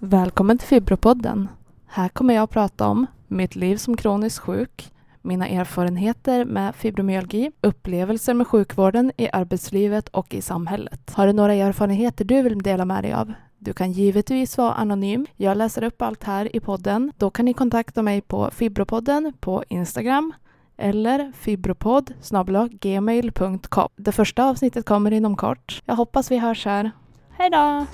Välkommen till Fibropodden. Här kommer jag att prata om mitt liv som kroniskt sjuk, mina erfarenheter med fibromyalgi, upplevelser med sjukvården i arbetslivet och i samhället. Har du några erfarenheter du vill dela med dig av? Du kan givetvis vara anonym. Jag läser upp allt här i podden. Då kan ni kontakta mig på Fibropodden på Instagram eller fibropodd gmail.com. Det första avsnittet kommer inom kort. Jag hoppas vi hörs här. Hej då!